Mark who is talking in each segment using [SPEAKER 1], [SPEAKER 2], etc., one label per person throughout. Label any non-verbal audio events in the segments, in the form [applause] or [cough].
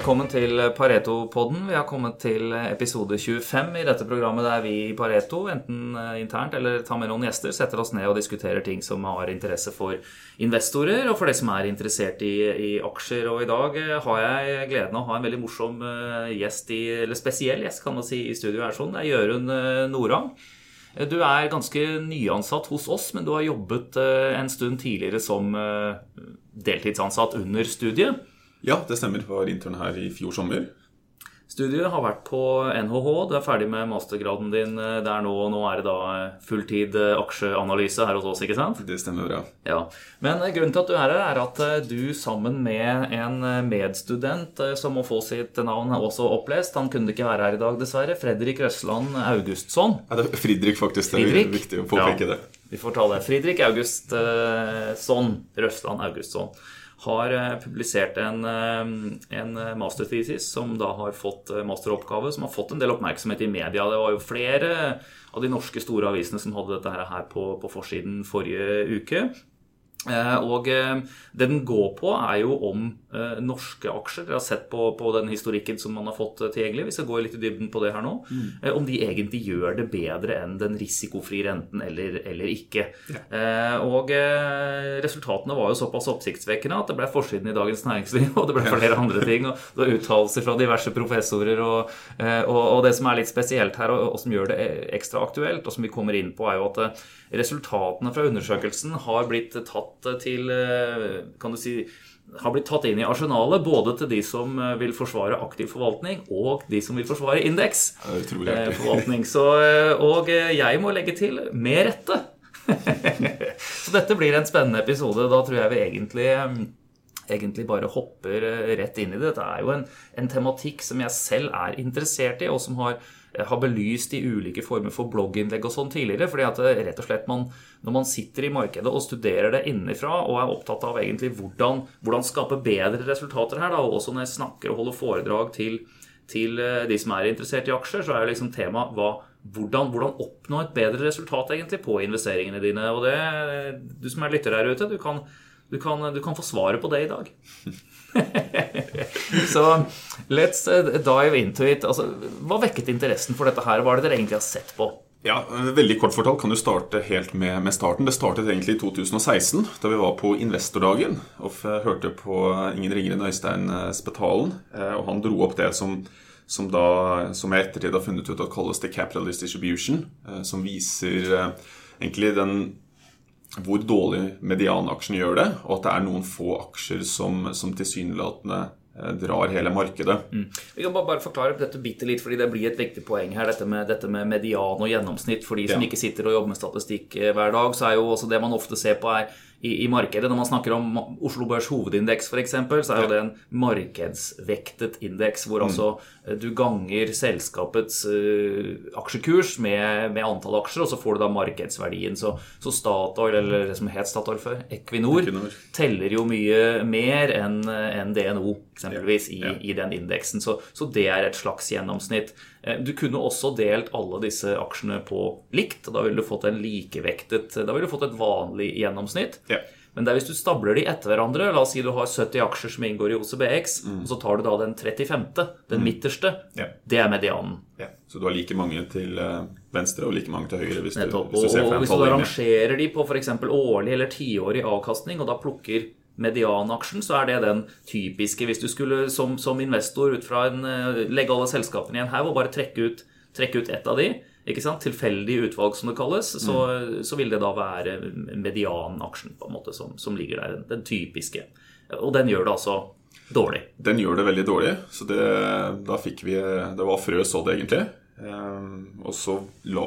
[SPEAKER 1] Velkommen til Pareto-podden. Vi har kommet til episode 25 i dette programmet der vi i Pareto, enten eh, internt eller tar med noen gjester, setter oss ned og diskuterer ting som har interesse for investorer, og for de som er interessert i, i aksjer. Og i dag eh, har jeg gleden av å ha en veldig morsom eh, gjest, i, eller spesiell gjest kan man si, i studio her. sånn. Det er Jørund Norang. Du er ganske nyansatt hos oss, men du har jobbet en stund tidligere som deltidsansatt under studiet.
[SPEAKER 2] Ja, det stemmer. Jeg var intern her i fjor sommer.
[SPEAKER 1] Studiet har vært på NHH. Du er ferdig med mastergraden din eh, der nå. Nå er det da eh, fulltid eh, aksjeanalyse her hos oss, ikke sant?
[SPEAKER 2] Det stemmer bra.
[SPEAKER 1] Ja. Men grunnen til at du er her, er at du sammen med en medstudent som må få sitt navn også opplest Han kunne ikke være her i dag, dessverre. Fredrik Røsland Augustsson.
[SPEAKER 2] Ja, det er Fridrik, faktisk. Det er viktig å påpeke ja, det.
[SPEAKER 1] Vi får ta det. Fridrik Augustsson. Røsland Augustsson har eh, publisert en, eh, en masterthesis som da har fått eh, masteroppgave, som har fått en del oppmerksomhet i media. Det var jo flere av de norske store avisene som hadde dette her på, på forsiden forrige uke. Eh, og eh, det den går på, er jo om eh, norske aksjer. Dere har sett på, på, den historikken som man har fått tilgjengelig. Vi skal gå litt i dybden på det her nå. Mm. Om de egentlig gjør det bedre enn den risikofrie renten eller, eller ikke. Ja. Og resultatene var jo såpass oppsiktsvekkende at det ble forsiden i Dagens Næringsliv, [laughs] og det ble flere andre ting. Og det var uttalelser fra diverse professorer. Og, og, og, det som er litt spesielt her, og, og som gjør det ekstra aktuelt, og som vi kommer inn på, er jo at resultatene fra undersøkelsen har blitt tatt til eh, Kan du si har blitt tatt inn i arsenalet både til de som eh, vil forsvare aktiv forvaltning, og de som vil forsvare indeks.
[SPEAKER 2] Eh,
[SPEAKER 1] forvaltning. Så, og jeg må legge til med rette. [laughs] Så dette blir en spennende episode. Da tror jeg vi egentlig, egentlig bare hopper rett inn i det. Dette er jo en, en tematikk som jeg selv er interessert i, og som har har belyst i ulike former for blogginnlegg og sånn tidligere. fordi at det, rett og slett man, Når man sitter i markedet og studerer det innenfra og er opptatt av egentlig hvordan, hvordan skape bedre resultater her, og også når jeg snakker og holder foredrag til, til eh, de som er interessert i aksjer, så er jo liksom tema hva, hvordan, hvordan, oppnå et bedre resultat egentlig på investeringene dine. Og det, du som er lytter her ute, du kan, du kan, du kan få svaret på det i dag. [laughs] [laughs] Så let's uh, dive into it. Altså, hva vekket interessen for dette her? Hva er det dere egentlig har sett på?
[SPEAKER 2] Ja, Veldig kort fortalt kan du starte helt med, med, starten. Det startet egentlig i 2016, da vi var på investordagen og hørte på ingen ringere enn Øystein eh, Spetalen. Eh, og han dro opp det som, som, da, som jeg ettertid har funnet ut at kalles the capitalist distribution. Som viser egentlig den hvor dårlig medianaksjen gjør det, og at det er noen få aksjer som, som tilsynelatende eh, drar hele markedet. Mm.
[SPEAKER 1] Vi kan bare, forklare dette bitte litt, fordi det blir et viktig poeng her. Dette med, dette med median og gjennomsnitt. For de som ja. ikke sitter og jobber med statistikk eh, hver dag, så er jo også det man ofte ser på, er i, i, markedet. Når man snakker om Oslo Børs hovedindeks f.eks., så er jo det en markedsvektet indeks, hvor mm. altså eh, du ganger selskapets uh, aksjekurs med, med, antall aksjer, og så får du da markedsverdien. Så, så Statoil, eller det som het Statoil før, Equinor, Equinor, teller jo mye mer enn en DNO, eksempelvis, i, ja. i den indeksen. Så, så det er et slags gjennomsnitt. Eh, du kunne også delt alle disse aksjene på likt. Da ville du fått en likevektet, da ville du fått et vanlig gjennomsnitt.
[SPEAKER 2] Ja.
[SPEAKER 1] Men det er hvis du stabler de etter hverandre, la oss si du har 70 aksjer som inngår i OCBX, mm. og så tar du da den 35., den mm. midterste, ja. det er medianen.
[SPEAKER 2] Ja. Så du har like mange til eh, venstre og like mange til høyre. hvis du,
[SPEAKER 1] hvis du ser og, og Hvis du arrangerer de på f.eks. årlig eller tiårig avkastning, og da plukker medianaksjen, så er det den typiske. Hvis du skulle som, som investor ut fra en, eh, legge alle selskapene i en haug og bare trekke ut, trekke ut ett av de, ikke sant? tilfeldig utvalg som det kalles, så, mm. så vil det da være medianaksjen på en måte som, som ligger der. Den typiske. Og den gjør det altså dårlig.
[SPEAKER 2] Den gjør det veldig dårlig. Så det, da fikk vi Det var frø så det, egentlig. Eh, og så lå,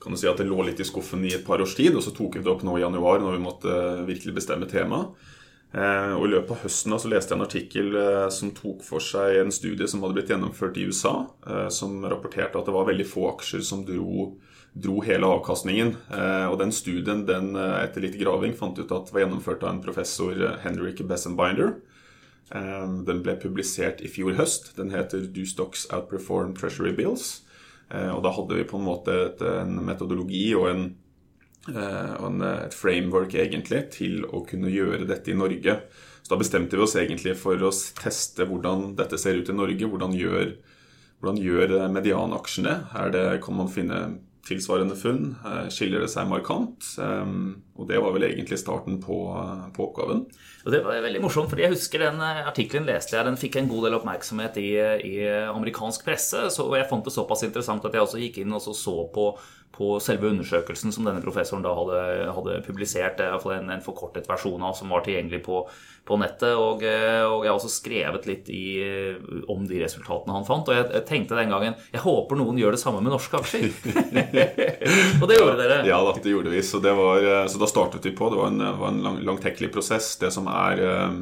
[SPEAKER 2] kan du si at det lå litt i skuffen i et par års tid, og så tok vi det opp nå i januar når vi måtte virkelig bestemme temaet. Eh, og I løpet av høsten da, så leste jeg en artikkel eh, som tok for seg en studie som hadde blitt gjennomført i USA, eh, som rapporterte at det var veldig få aksjer som dro, dro hele avkastningen. Og Den studien den, etter litt graving fant ut at det var gjennomført av en professor, Henrik Bessenbinder. Den ble publisert i fjor høst. Den heter 'Do Stocks Outperform Treasury Bills'. Og Da hadde vi på en måte en metodologi og en og et framework egentlig til å kunne gjøre dette i Norge. Så da bestemte vi oss egentlig for å teste hvordan dette ser ut i Norge. Hvordan gjør, hvordan gjør medianaksjene? Er det, kan man finne tilsvarende funn? Eh, skiller det seg markant? Og det var vel egentlig starten på, på oppgaven.
[SPEAKER 1] Og Det var veldig morsomt, fordi jeg husker den eh, artikkelen leste jeg. Den fikk en god del oppmerksomhet i, i amerikansk presse. Så, jeg fant det såpass interessant at jeg også gikk inn og så på, på, selve undersøkelsen som denne professoren da hadde, hadde publisert. Iallfall en, en forkortet versjon av som var tilgjengelig på, på nettet. Og, eh, og, jeg har også skrevet litt i, om de resultatene han fant. Og jeg, jeg, tenkte den gangen jeg håper noen gjør det samme med norske aksjer. [laughs] og det gjorde dere.
[SPEAKER 2] Ja ja det gjorde vi. Så, det var, eh, så da startet vi på. Det var en, var en lang, langtekkelig prosess. Det som er eh,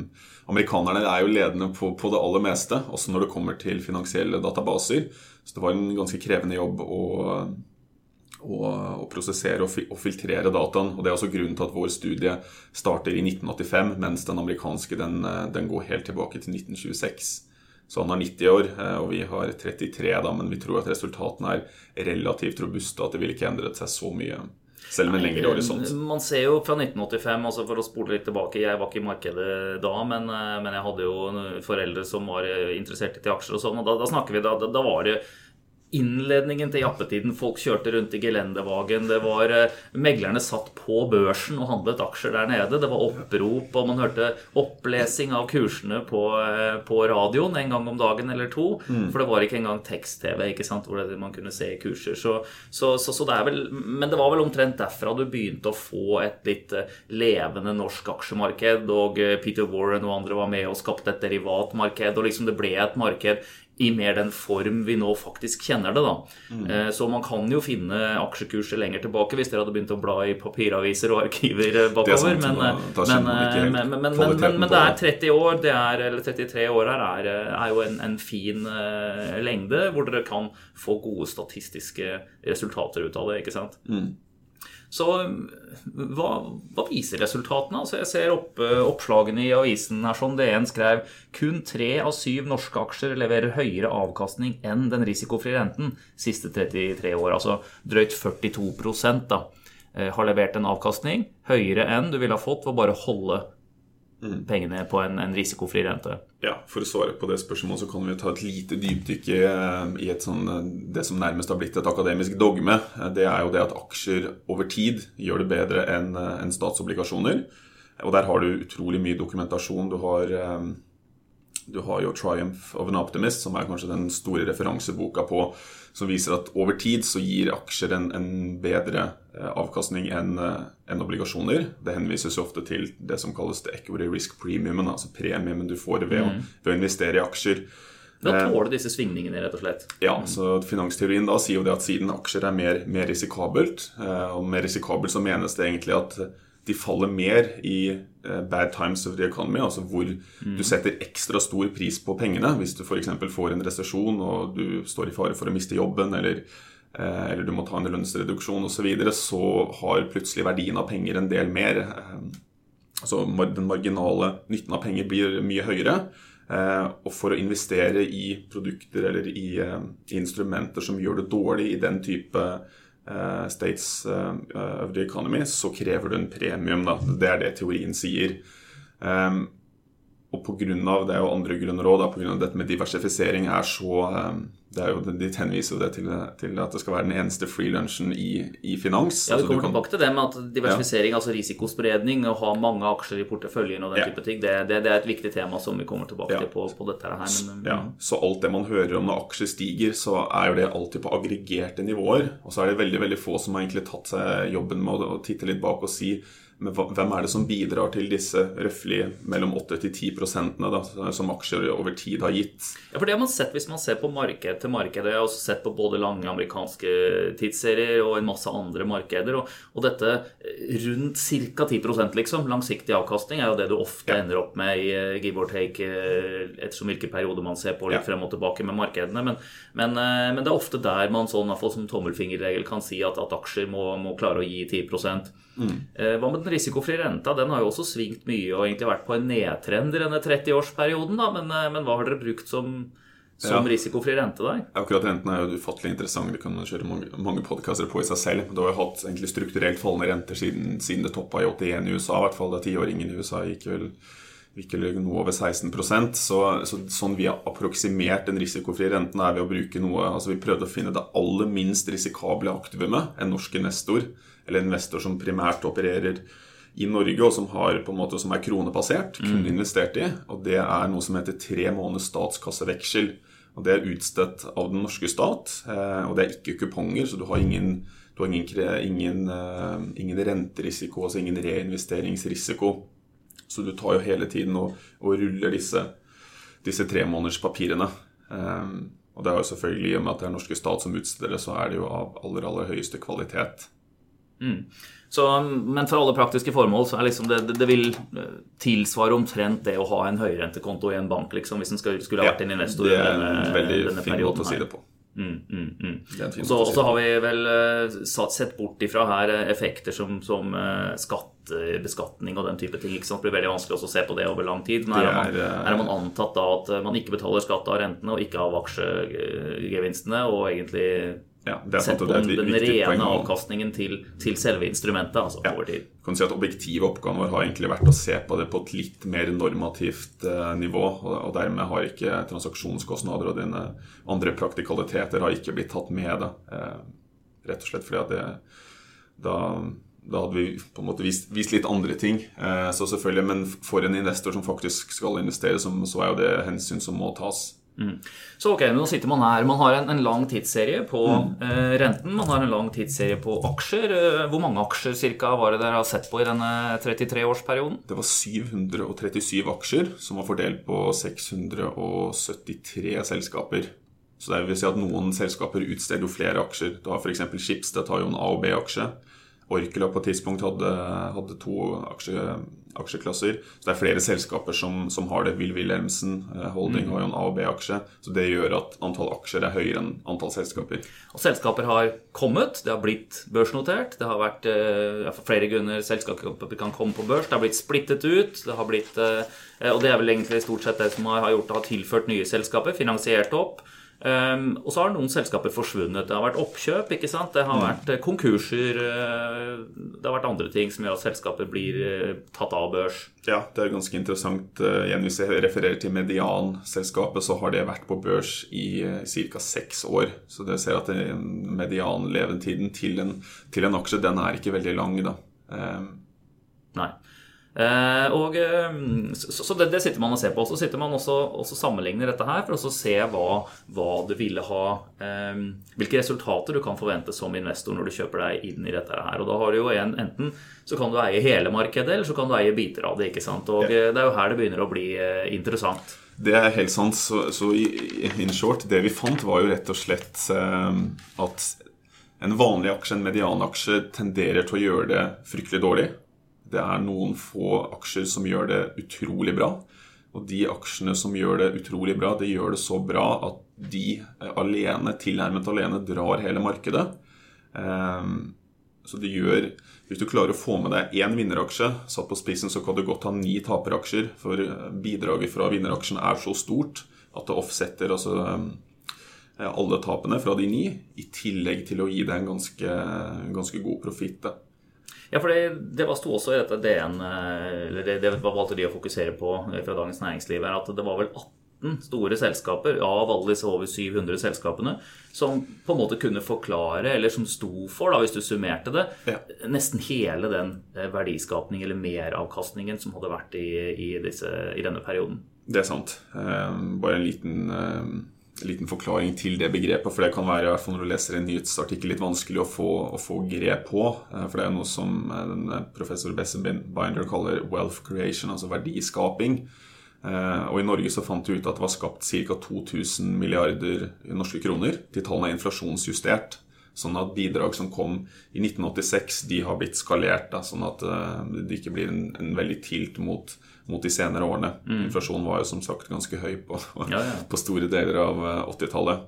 [SPEAKER 2] Amerikanerne er jo ledende på, på, det aller meste, også når det kommer til finansielle databaser. Så det var en ganske krevende jobb å, å, prosessere og, og, filtrere dataen. og Det er også grunnen til at vår studie starter i 1985, mens den amerikanske den, eh, den går helt tilbake til 1926. Så han har 90 år, eh, og vi har 33, da, men vi tror at resultatene er relativt robuste, at det ville ikke endret seg så mye. Selv med lengre horisont.
[SPEAKER 1] Man ser jo fra 1985, altså for å spole litt tilbake Jeg var ikke i markedet da, men, eh, men jeg hadde jo foreldre som var eh, interessert i aksjer og sånn. og da, da snakker vi da, da var det innledningen til jappetiden. Folk kjørte rundt i gelendevagen. Det var eh, Meglerne satt på børsen og handlet aksjer der nede. Det var opprop, og man hørte opplesing av kursene på, eh, på radioen en gang om dagen eller to. Mm. For det var ikke engang tekst-TV ikke sant, hvor man kunne se kurser. Så, så, så, så, det er vel, men det var vel omtrent derfra du begynte å få et litt eh, levende norsk aksjemarked. Og Peter Warren og andre var med og skapte et derivatmarked. Og liksom det ble et marked i mer den form vi nå faktisk kjenner det. da. Mm. Så man kan jo finne aksjekurser lenger tilbake hvis dere hadde begynt å bla i papiraviser og arkiver bakover. bakover. Men, men, men, men, det er 30 år, det er, eller 33 år her, er, er jo en, en fin uh, lengde hvor dere kan få gode statistiske resultater ut av det. ikke sant? Mm. Så hva, hva, viser resultatene? Altså jeg ser opp, oppslagene i avisen her som DN skrev kun tre av syv norske aksjer leverer høyere avkastning enn den risikofrie renten siste 33 år. Altså drøyt 42 da, eh, har levert en avkastning høyere enn du ville ha fått ved å bare holde mm. Pengene på en, en, risikofri rente.
[SPEAKER 2] Ja, For å svare på det spørsmålet så kan vi ta et lite dypdykk i, i sånn, det som nærmest har blitt et akademisk dogme. Det er jo det at aksjer over tid gjør det bedre enn en statsobligasjoner. Og der har du utrolig mye dokumentasjon. Du har, du har jo 'Triumph of an Optimist', som er kanskje den store referanseboka på som viser at over tid så gir aksjer en, en bedre eh, avkastning enn eh, en obligasjoner. Det henvises ofte til det som kalles the equity risk premium, altså premiumen du får ved, mm. å, ved å investere i aksjer.
[SPEAKER 1] Da tåler du disse svingningene, rett og slett.
[SPEAKER 2] Ja, så Finansteorien da sier jo det at siden aksjer er mer, mer risikabelt, eh, og med risikabelt så menes det egentlig at de faller mer i uh, bad times of the economy, altså hvor mm. du setter ekstra stor pris på pengene. Hvis du f.eks. får en resesjon og du står i fare for å miste jobben, eller, uh, eller du må ta en lønnsreduksjon osv., så, videre, så har plutselig verdien av penger en del mer. Så altså Den marginale nytten av penger blir mye høyere. og for å investere i produkter eller i, instrumenter som gjør det dårlig i den type states uh, of the economy, så krever du en premium. Da. Det er det teorien sier. Um, og av, det er jo andre grunner òg, pga. dette med diversifisering er så um, det er jo, De henviser jo det til, til, at det skal være den eneste freelunchen i, i finans.
[SPEAKER 1] Ja, Vi altså, kommer kan... tilbake til det med at diversifisering, ja. altså risikospredning, å ha mange aksjer i porteføljen og den ja. type ting, det, det, det, er et viktig tema som vi kommer tilbake ja. til på, på, dette her.
[SPEAKER 2] Men, ja. Så alt det man hører om når aksjer stiger, så er jo det alltid på aggregerte nivåer. Og så er det veldig veldig få som har egentlig tatt seg jobben med å, titte litt bak og si men hvem er det som bidrar til disse røftlig mellom 8 til 10 prosentene da, som aksjer over tid har gitt?
[SPEAKER 1] Ja, for det har man sett Hvis man ser på til markedet. jeg har også sett på både lange amerikanske tidsserier og en masse andre markeder, og, og dette rundt ca. 10% liksom, langsiktig avkastning er jo det du ofte ja. ender opp med i uh, give or take uh, ettersom hvilken periode man ser på litt ja. frem og tilbake med markedene. Men, men, men, det er ofte der man sånn, som tommelfingerregel kan si at, at aksjer må, må klare å gi 10 mm. Hva med den risikofrie renta? Den har jo også svingt mye og egentlig vært på en nedtrend i denne 30-årsperioden. Men, men hva har dere brukt som som
[SPEAKER 2] Ja.
[SPEAKER 1] risikofri rente der?
[SPEAKER 2] Akkurat renten er jo ufattelig interessant. Det kan man kjøre mange, mange podkaster på i seg selv. Du har jo hatt egentlig strukturelt fallende renter siden, siden det toppa i 81 i USA. I hvert fall da tiåringen i USA gikk vel, gikk vel noe over 16% så, så Sånn vi har approksimert den risikofrie renten, er ved å bruke noe altså Vi prøvde å finne det aller minst risikable aktivumet, en norsk investor, eller en investor som primært opererer i Norge, og som, har, på en måte, som er kronebasert, kun investert i. Og det er noe som heter tre måneders statskasseveksel. Og Det er utstedt av den norske stat, eh, og det er ikke kuponger, så du har ingen, du har ingen, ingen, eh, ingen renterisiko, altså ingen reinvesteringsrisiko. Så du tar jo hele tiden og, og ruller disse, disse tremånederspapirene. Um, og det er jo selvfølgelig, i og med at det er norske stat som utsteder det, så er det jo av aller, aller høyeste kvalitet.
[SPEAKER 1] Så, men for alle praktiske formål så er liksom det, det, det vil eh, tilsvare omtrent det å ha en høyrentekonto i en bank, liksom, hvis en skulle, skulle ha vært en investor
[SPEAKER 2] det
[SPEAKER 1] i
[SPEAKER 2] er en veldig
[SPEAKER 1] denne
[SPEAKER 2] fin måte å si det på.
[SPEAKER 1] Mm, mm, mm.
[SPEAKER 2] Det
[SPEAKER 1] Og så-
[SPEAKER 2] si det
[SPEAKER 1] har vi vel eh, satt- sett bort ifra her eh, effekter som, som skatt, eh, og den type ting. Ikke sant? Det blir veldig vanskelig å se på det over lang tid. Men her har man, her har man antatt da at man ikke betaler skatt av rentene og ikke av aksjegevinstene, og egentlig
[SPEAKER 2] Ja, det er
[SPEAKER 1] sett på
[SPEAKER 2] det
[SPEAKER 1] den, den rene avkastningen til, til selve instrumentet, altså
[SPEAKER 2] Ja.
[SPEAKER 1] over tid.
[SPEAKER 2] kan si at Objektive oppgaven vår har egentlig vært å se på det på et litt mer normativt eh, nivå. Og, og dermed har ikke transaksjonskostnader og dine andre praktikaliteter har ikke blitt tatt med. Da. Eh, rett og slett fordi at det, da, da hadde vi på en måte vist, vist litt andre ting. Eh, så selvfølgelig, Men for en investor som faktisk skal investere, så, så er jo det hensyn som må tas.
[SPEAKER 1] Så ok, nå sitter man her. Man har en, en lang tidsserie på
[SPEAKER 2] Mm.
[SPEAKER 1] eh, renten. Man har en lang tidsserie på aksjer. Eh, hvor mange aksjer cirka var det dere har sett på i denne 33-årsperioden?
[SPEAKER 2] Det var 737 aksjer som var fordelt på 673 selskaper. Så det vil si at noen selskaper utsteder jo flere aksjer. Du har f.eks. Schibsted har jo en A- og B-aksje. Orkela på et tidspunkt hadde, hadde to aksje, aksjeklasser. Så det er flere selskaper som, som har det. Will Wilhelmsen Holding Holding har jo en A- og B-aksje. Så det gjør at antall aksjer er høyere enn antall selskaper.
[SPEAKER 1] Og selskaper har kommet, det har blitt børsnotert. Det har vært eh, ja, for flere grunner selskaper kan komme på børs. Det har blitt splittet ut. Det har blitt, eh, og det er vel egentlig stort sett det som har har gjort det, har tilført nye selskaper, finansiert opp. Um, og så har noen selskaper forsvunnet. Det har vært oppkjøp, ikke sant? det har vært eh, konkurser. eh, det har vært andre ting som gjør at selskaper blir eh, tatt av børs.
[SPEAKER 2] Ja, det er ganske interessant. Igjen Hvis jeg refererer til medianselskapet, så har det vært på børs i ca. seks år. Så det ser at medianlevetiden til en, til en aksje, den er ikke veldig lang. da. Um.
[SPEAKER 1] Nei. Eh, og, eh, så det, det sitter man og ser på. Så sitter man også og sammenligner dette her for å se hva, hva du ville ha eh, Hvilke resultater du kan forvente som investor når du kjøper deg inn i dette her. Og da har du jo en, enten så kan du eie hele markedet, eller så kan du eie biter av det. ikke sant? Og det er jo her det begynner å bli interessant.
[SPEAKER 2] Det er helt sant. Så, så in short, det vi fant, var jo rett og slett at en vanlig aksje, en medianaksje, tenderer til å gjøre det fryktelig dårlig. Det er noen få aksjer som gjør det utrolig bra. Og de aksjene som gjør det utrolig bra, det gjør det så bra at de eh, alene, tilnærmet alene, drar hele markedet. Eh, Så det gjør Hvis du klarer å få med deg én vinneraksje satt på spissen, så kan du godt ha ni taperaksjer, for eh, bidraget fra vinneraksjen er så stort at det offsetter altså, eh, alle tapene fra de ni, i tillegg til å gi deg en ganske, ganske god profitt.
[SPEAKER 1] Ja, for det, det var sto også i dette DN, eh, eller det, det valgte de å fokusere på eh, fra Dagens Næringsliv, er at det var vel 18 store selskaper av alle disse over 700 selskapene som på en måte kunne forklare, eller som sto for, da, hvis du summerte det,
[SPEAKER 2] Ja.
[SPEAKER 1] nesten hele den eh, verdiskapning eller meravkastningen som hadde vært i, i, disse, i denne perioden.
[SPEAKER 2] Det er sant. Bare en liten, liten forklaring til det begrepet. For det kan være, når du leser en nyhetsartikkel, litt vanskelig å få, å få grep på. Eh, for det er noe som eh, eh, professor Bessebinder kaller wealth creation, altså verdiskaping. Og i Norge så fant vi ut at det var skapt ca. 2000 milliarder norske kroner. De tallene er inflasjonsjustert. Sånn at bidrag som kom i 1986, de har blitt skalert. Da, sånn at eh, det ikke blir en, en veldig tilt mot, mot de senere årene. Inflasjonen var jo som sagt ganske høy på,
[SPEAKER 1] Ja, ja. [laughs]
[SPEAKER 2] på store deler av eh, 80-tallet.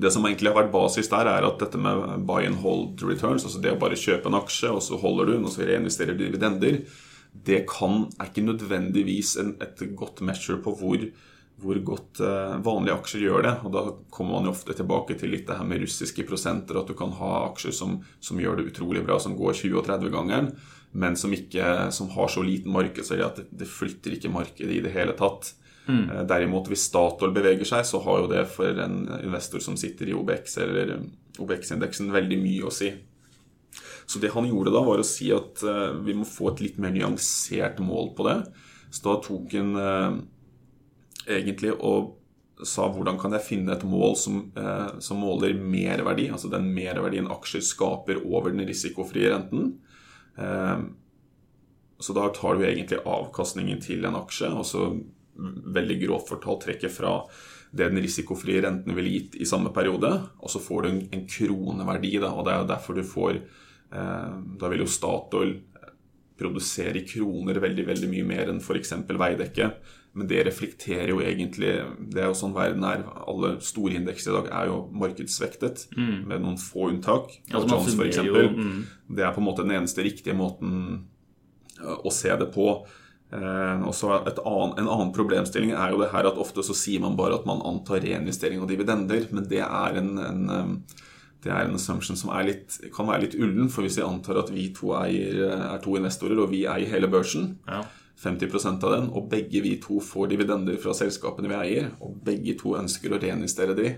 [SPEAKER 2] Det som egentlig har vært basis der, er at dette med buy and hold returns, altså det å bare kjøpe en aksje, og så holder du den, og så reinvesterer du dividender, det kan, er ikke nødvendigvis en, et godt measure på hvor, hvor godt eh, vanlige aksjer gjør det. Og da kommer man jo ofte tilbake til litt det her med russiske prosenter, at du kan ha aksjer som, som gjør det utrolig bra, som går 20- og 30-gangeren, men som, ikke, som har så liten markedsverdi at det, det flytter ikke markedet i det hele tatt. Mm. Derimot, hvis Statoil beveger seg, så har jo det for en investor som sitter i OBX eller OBX-indeksen, veldig mye å si. Så det han gjorde da, var å si at vi må få et litt mer nyansert mål på det. Så da tok han egentlig og sa hvordan kan jeg finne et mål som, eh, som måler merverdi, altså den merverdien aksjer skaper over den risikofrie renten. så da tar du egentlig avkastningen til en aksje, og så veldig grovt fortalt trekker fra det den risikofrie renten ville gitt i samme periode, og så får du en, en kroneverdi. Da, og det er jo derfor du får Eh, da vil jo Statoil produsere i kroner veldig veldig mye mer enn f.eks. Veidekke. Men det reflekterer jo egentlig Det er jo sånn verden er. Alle store indekser i dag er jo markedsvektet, mm. med noen få unntak. Ja, Jones f.eks. Mm. Det er på en måte den eneste riktige måten eh, å se det på. Eh, også annen, En annen problemstilling er jo det her at ofte så sier man bare at man antar reinvestering og dividender, men det er en, en det er en assumption som litt, kan være litt ullen. For hvis vi antar at vi to eier, er to investorer, og vi eier hele børsen, ja. 50% av den, og begge vi to får dividender fra selskapene vi eier, og begge to ønsker å reinvestere de,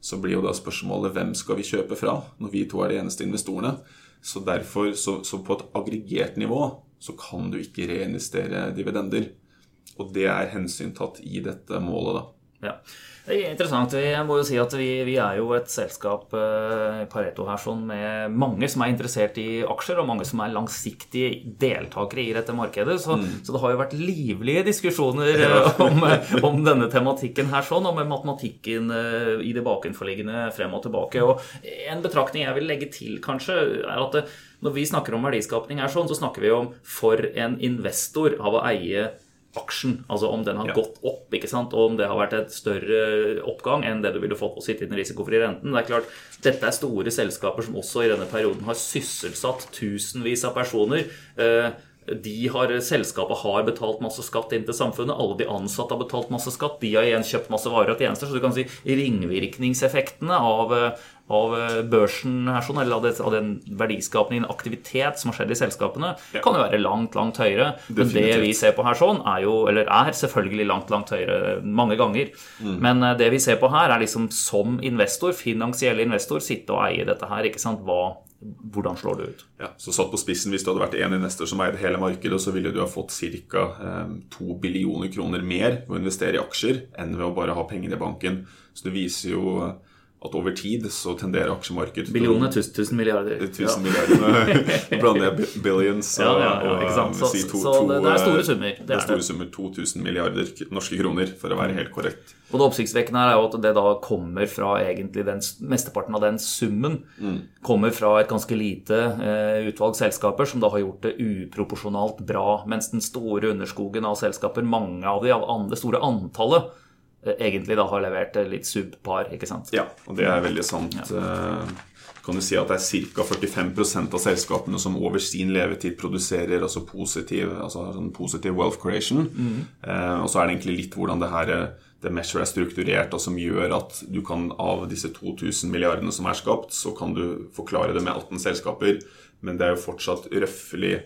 [SPEAKER 2] så blir jo da spørsmålet hvem skal vi kjøpe fra, når vi to er de eneste investorene. Så derfor, så, så på et aggregert nivå, så kan du ikke reinvestere dividender. Og det er hensyntatt i dette målet, da.
[SPEAKER 1] Ja. Det er interessant. Jeg må jo si at vi, vi er jo et selskap eh, Pareto her sånn, med mange som er interessert i aksjer, og mange som er langsiktige deltakere i dette markedet. Så, mm. så det har jo vært livlige diskusjoner. Eh, om, om, denne tematikken her sånn, og med matematikken eh, i det bakenforliggende frem og tilbake. Og en betraktning jeg vil legge til, kanskje, er at når vi snakker om verdiskapning her sånn, så snakker vi om for en investor av å eie aksjen. Altså om den har ja. gått opp, ikke sant? og om det har vært et større oppgang enn det du ville fått å sitte i den risikofrie renten. Det er klart, Dette er store selskaper som også i denne perioden har sysselsatt tusenvis av personer. Eh, de har, Selskapet har betalt masse skatt inn til samfunnet. Alle de ansatte har betalt masse skatt. De har igjen kjøpt masse varer og tjenester. Så du kan si ringvirkningseffektene av, av eh, børsen her, sånn, eller av, det, av, den verdiskapningen, aktivitet som har skjedd i selskapene, ja. kan jo være langt, langt høyere. Definitivt. Men det vi ser på her sånn, er jo, eller er selvfølgelig langt, langt høyere mange ganger. Mm. Men eh, det vi ser på her, er liksom som investor, finansiell investor, sitte og eie dette her. ikke sant, hva hvordan slår det ut?
[SPEAKER 2] Ja, så satt på spissen, Hvis du hadde vært en investor som eide hele markedet, så ville du ha fått ca. 2 billioner kroner mer ved å investere i aksjer enn ved å bare ha penger i banken. Så det viser jo at over tid så tenderer aksjemarkedet
[SPEAKER 1] Billioner, tusen, tusen milliarder.
[SPEAKER 2] Tusen ja. milliarder. blant [laughs] blander jeg billions
[SPEAKER 1] og, ja, ja, ja, ikke sant? Så, si to, så det, det, er store summer.
[SPEAKER 2] Det, det er store summer, 2000 milliarder norske kroner, for å være helt korrekt.
[SPEAKER 1] Og Det oppsiktsvekkende er jo at det da kommer fra egentlig den, mesteparten av den summen mm. kommer fra et ganske lite eh, utvalg selskaper som da har gjort det uproporsjonalt bra, mens den store underskogen av selskaper, mange av de, av det store antallet, Eh, egentlig da har levert litt subpar. ikke sant?
[SPEAKER 2] Ja, og det er veldig sant. Ja. Eh, kan du si at det er ca. 45% av selskapene som over sin levetid produserer altså positiv, altså sånn positiv wealth creation. Mm. Eh, og så er det egentlig litt hvordan det her det measure er strukturert, og som gjør at du kan av disse 2000 milliardene som er skapt, så kan du forklare det med 18 selskaper, men det er jo fortsatt røftlig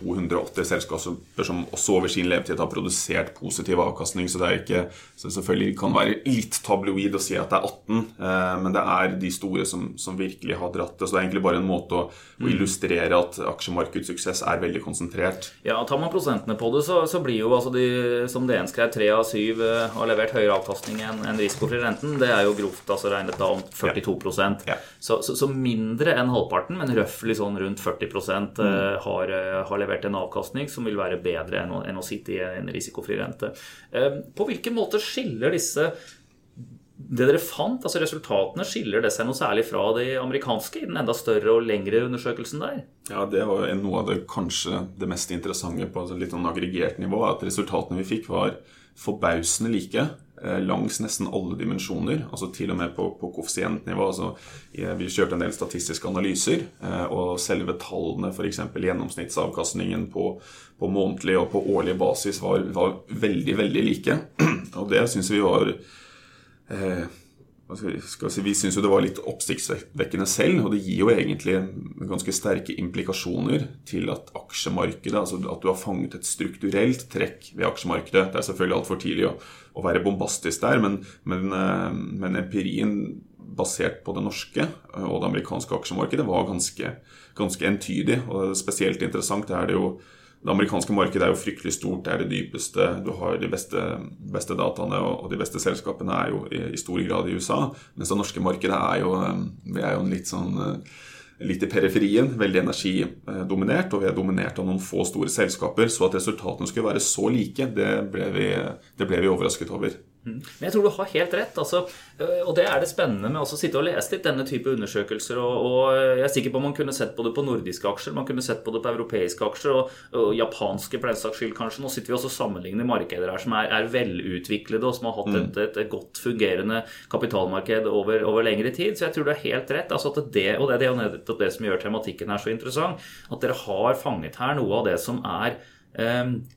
[SPEAKER 2] 280 selskaper som også over sin levetid har produsert positiv avkastning. Så det er ikke, så selvfølgelig kan være litt tabloid å si at det er 18, eh, men det er de store som, som, virkelig har dratt det. Så det er egentlig bare en måte å, å mm. illustrere at aksjemarkedssuksess er veldig konsentrert.
[SPEAKER 1] Ja, Tar man prosentene på det, så, så blir jo altså de, som DN skrev, tre av syv eh, har levert høyere avkastning enn en risikofri renten. Det er jo grovt altså regnet da om 42 ja. Så, så, så, mindre enn halvparten, men røftlig sånn rundt 40 mm. Eh, har, har levert en avkastning som vil være bedre enn å, enn å sitte i en risikofri rente. Eh, på hvilken måte skiller disse det dere fant, altså resultatene, skiller det seg noe særlig fra de amerikanske i den enda større og lengre undersøkelsen der?
[SPEAKER 2] Ja, Det var noe av det kanskje det mest interessante på et litt sånn aggregert nivå. At resultatene vi fikk, var forbausende like. Eh, langs nesten alle dimensjoner, altså til og med på, på koeffisientnivå. Altså, vi kjørte en del statistiske analyser, eh, og selve tallene, f.eks. gjennomsnittsavkastningen på, på, månedlig og på årlig basis, var, var veldig, veldig like. [clears throat] Og det syns vi var eh, Si, vi syns jo det var litt oppsiktsvekkende selv, og det gir jo egentlig ganske sterke implikasjoner til at aksjemarkedet Altså at du har fanget et strukturelt trekk ved aksjemarkedet. Det er selvfølgelig altfor tidlig å, å, være bombastisk der, men, men, eh, men, empirien basert på det norske og det amerikanske aksjemarkedet var ganske, ganske entydig. Og spesielt interessant er det jo det amerikanske markedet er jo fryktelig stort. Det er det dypeste. Du har de beste, beste dataene, og de beste selskapene er jo i, i, stor grad i USA. Mens det norske markedet er jo, vi er jo litt sånn litt i periferien, veldig energidominert, og vi er dominert av noen få store selskaper. Så at resultatene skulle være så like, det ble vi, det ble vi overrasket over.
[SPEAKER 1] Mm. Men jeg tror du har helt rett. Altså, øh, og det er det spennende med å sitte og lese litt denne type undersøkelser. Og, og, jeg er sikker på at man kunne sett på det på nordiske aksjer, man kunne sett på det på europeiske aksjer og, og japanske for den saks skyld, kanskje. Nå sitter vi også og sammenligner markeder her som er, er velutviklede, og som har hatt mm. et, et, et, godt fungerende kapitalmarked over, over, lengre tid. Så jeg tror du har helt rett. Altså det, og det er jo nettopp det som gjør tematikken her så interessant. At dere har fanget her noe av det som er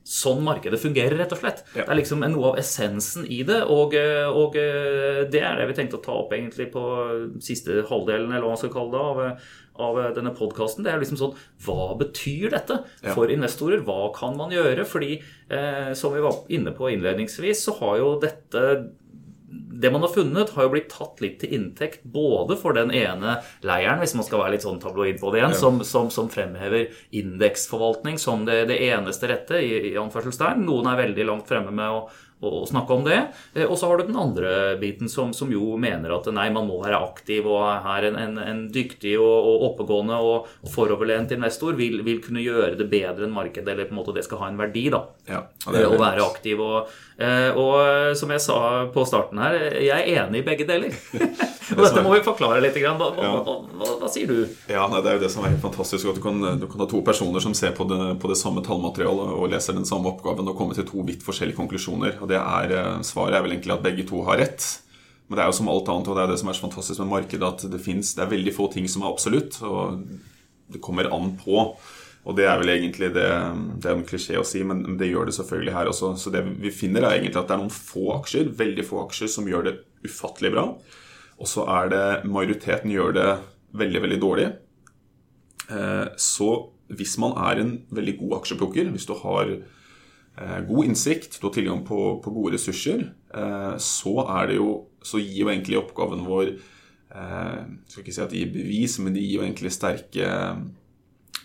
[SPEAKER 1] sånn markedet fungerer, rett og slett. Ja. Det er liksom noe av essensen i det. Og, eh, og, eh, det er det vi tenkte å ta opp egentlig på siste halvdelen eller hva man skal kalle det, av, av denne podkasten. Det er liksom sånn Hva betyr dette for ja. investorer? Hva kan man gjøre? Fordi, eh, som vi var inne på innledningsvis, så har jo dette det man har funnet, har jo blitt tatt litt til inntekt både for den ene leiren, hvis man skal være litt sånn tabloid på det igjen, som, som, som, fremhever indeksforvaltning som det, det eneste rette, i, i anførselstegn. Noen er veldig langt fremme med å å snakke om det. Eh, og så har du den andre biten som, som, jo mener at nei, man må være aktiv og er en, en, en dyktig og, og, oppegående og, foroverlent investor vil, vil, kunne gjøre det bedre enn markedet, eller på en måte det skal ha en verdi, da. Ja, det å være aktiv. Og, eh, og, som jeg sa på starten her, jeg er enig i begge deler. [laughs] og dette må vi forklare litt. Hva, hva, hva, hva, sier du?
[SPEAKER 2] Ja, nei, Det er jo det som er helt fantastisk. at du kan, du kan ha to personer som ser på det, på det samme tallmaterialet og leser den samme oppgaven og komme til to vidt forskjellige konklusjoner. og det er, eh, Svaret er vel egentlig at begge to har rett. Men det er jo som alt annet, og det er det som er så fantastisk med markedet, at det, finnes, det er veldig få ting som er absolutt. Og det kommer an på. Og det er vel egentlig det, det er en klisjé å si, men det gjør det selvfølgelig her også. Så det vi finner, er egentlig at det er noen få aksjer, veldig få aksjer, som gjør det ufattelig bra. Og så er det majoriteten gjør det veldig, veldig dårlig. Eh, så hvis man er en veldig god aksjeplukker, hvis du har Eh, god innsikt, du har tilgang på, på gode ressurser, eh, så, jo, så, gir jo egentlig oppgaven vår skal ikke si at de gir bevis, men de gir jo egentlig sterke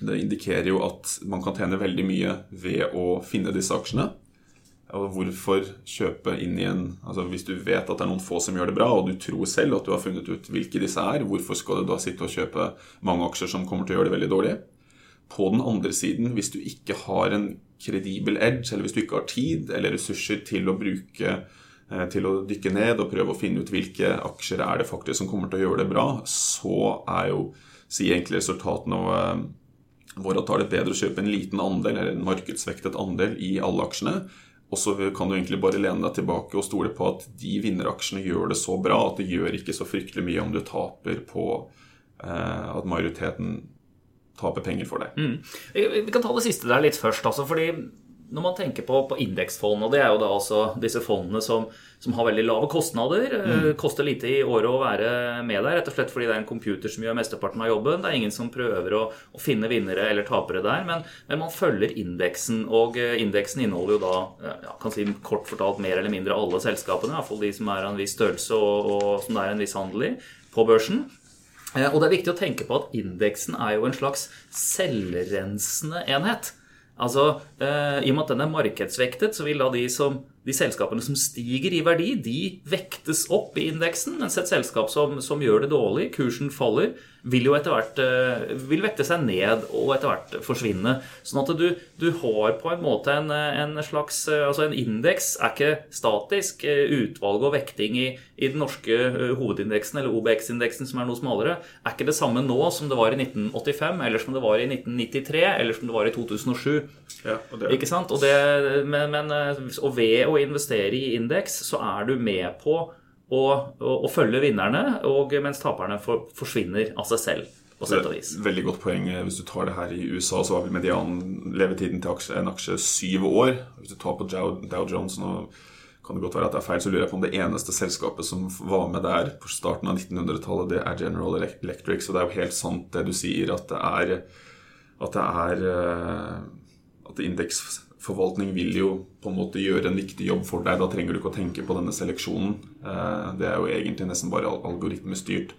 [SPEAKER 2] Det indikerer jo at man kan tjene veldig mye ved å finne disse aksjene. Og hvorfor kjøpe inn i en altså Hvis du vet at det er noen få som gjør det bra, og du tror selv at du har funnet ut hvilke disse er, hvorfor skal du da sitte og kjøpe mange aksjer som kommer til å gjøre det veldig dårlig? På den andre siden, hvis du ikke har en kredibel edge, eller hvis du ikke har tid eller ressurser til å bruke eh, til å dykke ned og prøve å finne ut hvilke aksjer er det faktisk som kommer til å gjøre det bra, så er jo si egentlig resultatene eh, våre at det er bedre å kjøpe en liten andel eller en markedsvektet andel i alle aksjene. Og så kan du egentlig bare lene deg tilbake og stole på at de vinneraksjene gjør det så bra at det gjør ikke så fryktelig mye om du taper på eh, at majoriteten taper penger for deg. Mm.
[SPEAKER 1] Vi kan ta det siste der litt først. Altså, fordi når man tenker på, på indeksfond, og det er jo da altså disse fondene som, som har veldig lave kostnader, eh, mm. koster lite i året å være med der, rett og slett fordi det er en computer som gjør mesteparten av jobben. Det er ingen som prøver å, å finne vinnere eller tapere der, men, men, man følger indeksen. Og eh, indeksen inneholder jo da ja, kan si kort fortalt mer eller mindre alle selskapene, iallfall de som er av en viss størrelse og, og som det er en viss handel i på børsen. Eh, og det er viktig å tenke på at indeksen er jo en slags selvrensende enhet. Altså, eh, I og med at den er markedsvektet, så vil da de, som, de, selskapene som stiger i verdi, de vektes opp i indeksen. Mens et selskap som, som gjør det dårlig, kursen faller, vil jo etter hvert eh, vil vekte seg ned og etter hvert forsvinne. Sånn at du, du har på en måte en, en slags eh, Altså en indeks er ikke statisk. Eh, utvalg og vekting i, i den norske hovedindeksen, eller OBX-indeksen som er noe smalere, er ikke det samme nå som det var i 1985, eller som det var i 1993, eller som det var i 2007. Ja, og det... Ikke sant? Og, det, men, men, og ved å investere i indeks, så er du med på og, og, og følge vinnerne, og mens taperne for, forsvinner av seg selv. på sett og vis.
[SPEAKER 2] Veldig godt poeng. Hvis du tar det her i USA, så var vel median levetiden til aksje, en aksje syv år. Hvis du tar på Dow, Jones nå kan det godt være at det er feil, så lurer jeg på om det eneste selskapet som var med der på starten av 1900-tallet, det er General Electric. Så det er jo helt sant det du sier, at det er at det er at At indeksforvaltning vil jo på en måte gjøre en viktig jobb for deg. Da trenger du ikke å tenke på denne seleksjonen. Eh, det er jo egentlig nesten bare algoritmestyrt.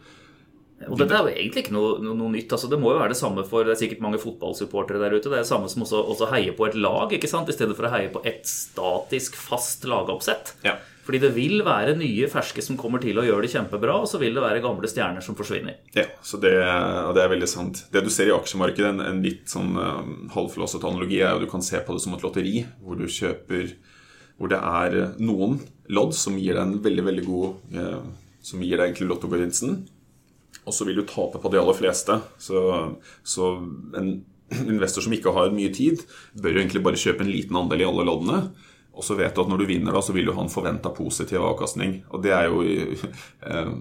[SPEAKER 1] Og dette er jo egentlig ikke noe, noe, noe, nytt. altså Det må jo være det samme for det er sikkert mange fotballsupportere der ute. Det er det samme som også, også heier på et lag, ikke sant? i stedet for å heie på et statisk, fast lagoppsett.
[SPEAKER 2] Ja.
[SPEAKER 1] Fordi det vil være nye ferske som kommer til å gjøre det kjempebra, og så vil det være gamle stjerner som forsvinner.
[SPEAKER 2] Ja, det, og det er veldig sant. Det du ser i aksjemarkedet, en, en litt sånn um, halvflåsete analogi, er jo du kan se på det som et lotteri, hvor du kjøper Hvor det er noen lodd som gir deg en veldig, veldig god eh, Som gir deg egentlig lottogevinsten og så vil du tape på de aller fleste. Så, så, en [clears throat] investor som ikke har mye tid, bør jo egentlig bare kjøpe en liten andel i alle loddene. Og så vet du at når du vinner, da, så vil du ha en forventa positiv avkastning. Og det er jo [laughs] eh,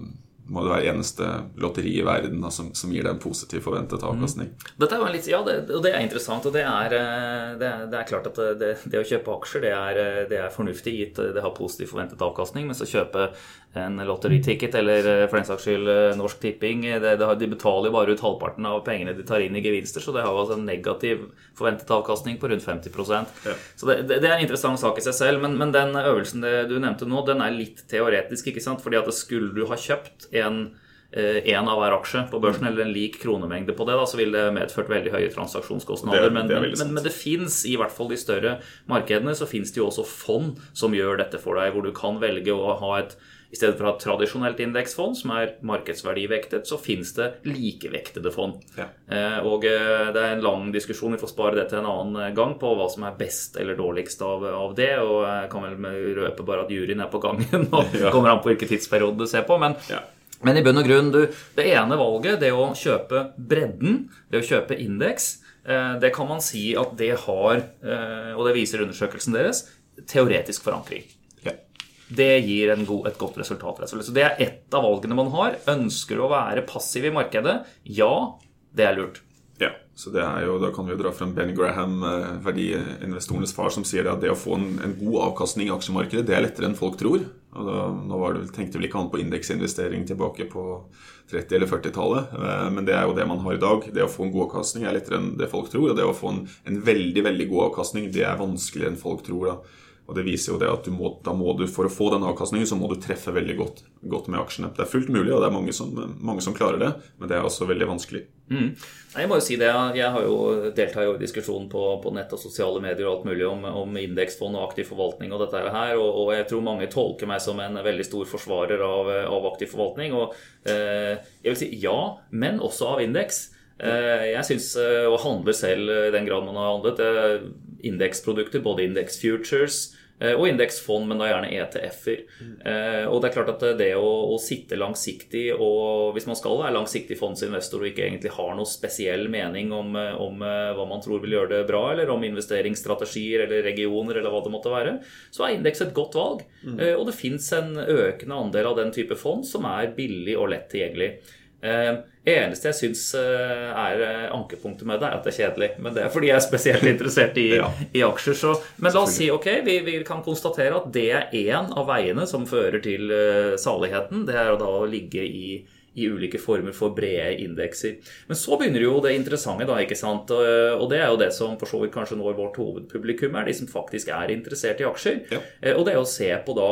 [SPEAKER 2] må det være eneste lotteri i verden da, som, som, gir deg en positiv forventet avkastning. Mm.
[SPEAKER 1] Dette er jo litt, ja, det, og det er interessant. og Det er, eh, det er, det er klart at det, det, å kjøpe aksjer det er, eh, det er fornuftig gitt det har positiv forventet avkastning. Mens å kjøpe en lotteriticket eller eh, for den saks skyld Norsk Tipping De betaler jo bare ut halvparten av pengene de tar inn i gevinster, så det har jo altså en negativ forventet avkastning på rundt 50 ja. Så det, er en interessant sak i seg selv. Men, men den øvelsen du nevnte nå, den er litt teoretisk. ikke sant? Fordi at skulle du ha kjøpt en én eh, av hver aksje på børsen, eller en lik kronemengde på det, da, så ville det medført veldig høye transaksjonskostnader. Det, men, det men, men, det fins, i hvert fall de større markedene, så fins det jo også fond som gjør dette for deg, hvor du kan velge å ha et i stedet for å ha tradisjonelt indeksfond som er markedsverdivektet, så fins det likevektede fond. Ja. Eh, og eh, det er en lang diskusjon, vi får spare det til en annen gang, på hva som er best eller dårligst av, av det. Og jeg kan vel røpe bare at juryen er på gangen og [laughs] ja. kommer an på hvilken tidsperiode du ser på. men ja. Men i bunn og grunn, du, det ene valget, det å kjøpe bredden, det å kjøpe indeks, eh, det kan man si at det har, eh, og det viser undersøkelsen deres, teoretisk forankring. Det gir god, et godt resultat. Så det er ett av valgene man har. Ønsker du å være passiv i markedet? Ja, det er lurt.
[SPEAKER 2] Ja, så det er jo, Da kan vi jo dra frem Ben Graham, eh, verdiinvestorenes far, som sier at det å få en, en, god avkastning i aksjemarkedet det er lettere enn folk tror. Og da, nå det, tenkte vel ikke han på indeksinvestering tilbake på 30- eller 40-tallet, eh, men det er jo det man har i dag. Det å få en god avkastning er lettere enn det folk tror. Og det å få en, en veldig veldig god avkastning det er vanskeligere enn folk tror. da. Og det viser jo det at må, da må du, For å få den avkastningen så må du treffe veldig godt, godt, med aksjene. Det er fullt mulig, og det er mange som, mange som klarer det, men det er også veldig vanskelig.
[SPEAKER 1] Mm. Jeg må jo si det, jeg har jo deltatt i diskusjonen på, på, nett og sosiale medier og alt mulig om, om indeksfond og aktiv forvaltning og dette her, og, og, jeg tror mange tolker meg som en veldig stor forsvarer av, av aktiv forvaltning. Og eh, jeg vil si ja, men også av indeks. Eh, jeg syns eh, å handle selv i den grad man har handlet, eh, indeksprodukter, både indeks futures Eh, og indeksfond, men da gjerne ETF-er. Mm. Og det er klart at det å, å, sitte langsiktig, og hvis man skal være langsiktig fondsinvestor og ikke egentlig har noe spesiell mening om, om, eh, hva man tror vil gjøre det bra, eller om investeringsstrategier eller regioner eller hva det måtte være, så er indeks et godt valg. Mm. Og det fins en økende andel av den type fond som er billig og lett tilgjengelig. Eh, eneste jeg syns eh, er eh, ankepunktet med det, er at det er kjedelig. Men det er fordi jeg er spesielt interessert i, [laughs] ja. i aksjer. Så, men la oss si ok, vi, vi, kan konstatere at det er én av veiene som fører til saligheten. Det er da å ligge i, i ulike former for brede indekser. Men så begynner jo det interessante, da. ikke sant? Og det er jo det som for så vidt kanskje når vårt hovedpublikum er, de som faktisk er interessert i aksjer. Ja. Og det er å se på da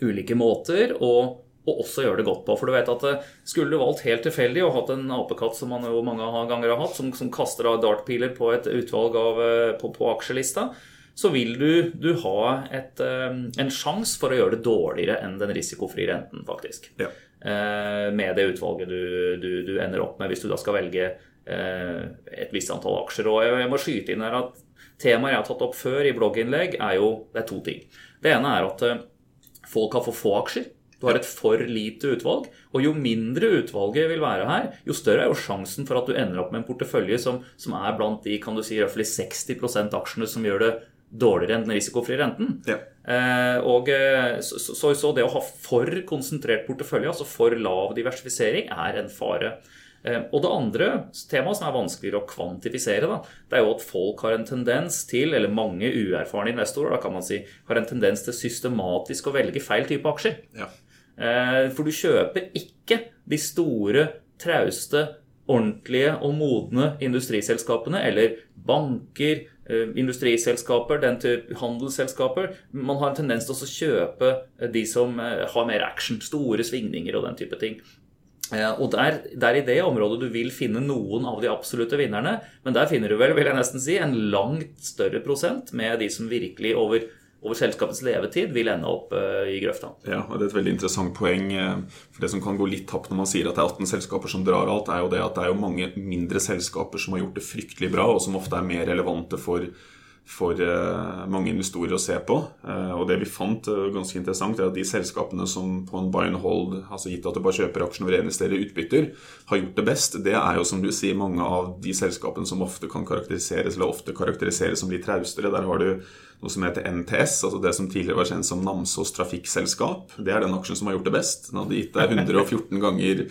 [SPEAKER 1] ulike måter og og også gjøre det godt på. For du vet at eh, Skulle du valgt helt tilfeldig og hatt en apekatt som man jo mange ganger har hatt, som, som kaster av dartpiler på et utvalg av, eh, på, på aksjelista, så vil du, du ha et, eh, en sjanse for å gjøre det dårligere enn den risikofrie renten, faktisk. Ja. Med det utvalget du, du, du, ender opp med, hvis du da skal velge et visst antall aksjer. Og jeg må skyte inn her at temaet jeg har tatt opp før i blogginnlegg, er jo det er to ting. Det ene er at folk har for få aksjer. Du har et for lite utvalg. Og jo mindre utvalget vil være her, jo større er jo sjansen for at du ender opp med en portefølje som, som er blant de kan du si, 60% aksjene som gjør det dårligere enn den risikofrie renten. Ja. Eh, og eh, så, så, så, det å ha for konsentrert portefølje, altså for lav diversifisering, er en fare. Eh, og det andre temaet som er vanskeligere å kvantifisere, da, det er jo at folk har en tendens til, eller mange uerfarne investorer da kan man si, har en tendens til systematisk å velge feil type aksjer.
[SPEAKER 2] Ja.
[SPEAKER 1] Eh, for du kjøper ikke de store, trauste, ordentlige og modne industriselskapene eller banker, eh, industriselskaper, den type handelsselskaper. Man har en tendens til å kjøpe de som har mer action, store svingninger og den type ting. Og der, der, i det området du vil finne noen av de absolutte vinnerne, men der finner du vel, vil jeg nesten si, en langt større prosent med de som virkelig over, over selskapets levetid vil ende opp uh, i grøfta.
[SPEAKER 2] Ja, og det er et veldig interessant poeng. For Det som kan gå litt tapt når man sier at det er 18 selskaper som drar alt, er jo det at det er jo mange mindre selskaper som har gjort det fryktelig bra, og som ofte er mer relevante for for uh, mange investorer å se på. Uh, og det vi fant uh, ganske interessant, er at de selskapene som på en buy and hold, altså gitt at du bare kjøper aksjen og reinvesterer utbytter, har gjort det best, det er jo som du sier mange av de selskapene som ofte kan karakteriseres eller ofte karakteriseres som litt traustere. Der har du noe som heter NTS, altså det som tidligere var kjent som Namsos Trafikkselskap. Det er den aksjen som har gjort det best. Den hadde gitt deg 114 ganger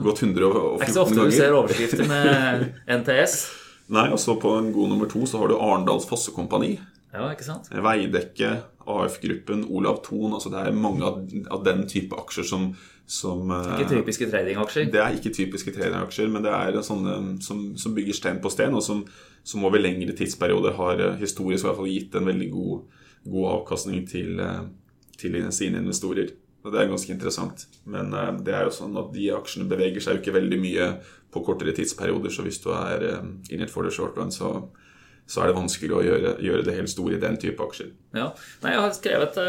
[SPEAKER 2] gått 114 ganger. Det er
[SPEAKER 1] ikke så ofte du ser overskrifter med NTS.
[SPEAKER 2] Nei, og så på en god nummer to så har du Arendals Fossekompani.
[SPEAKER 1] Ja, ikke sant?
[SPEAKER 2] Veidekke, AF-gruppen, Olav Thon. Altså det er mange av, av den type aksjer som, som
[SPEAKER 1] Ikke typiske tradingaksjer?
[SPEAKER 2] Det er ikke typiske tradingaksjer, men det er sånne som, som, bygger stein på sten, og som, som, over lengre tidsperioder har historisk i hvert fall gitt en veldig god, god avkastning til, til sine investorer. Og Det er ganske interessant. Men det er jo sånn at de aksjene beveger seg jo ikke veldig mye på kortere tidsperioder. Så hvis du er in it for the short run, så, så er det vanskelig å gjøre, gjøre, det helt store i den type aksjer.
[SPEAKER 1] Ja, Nei, Jeg har skrevet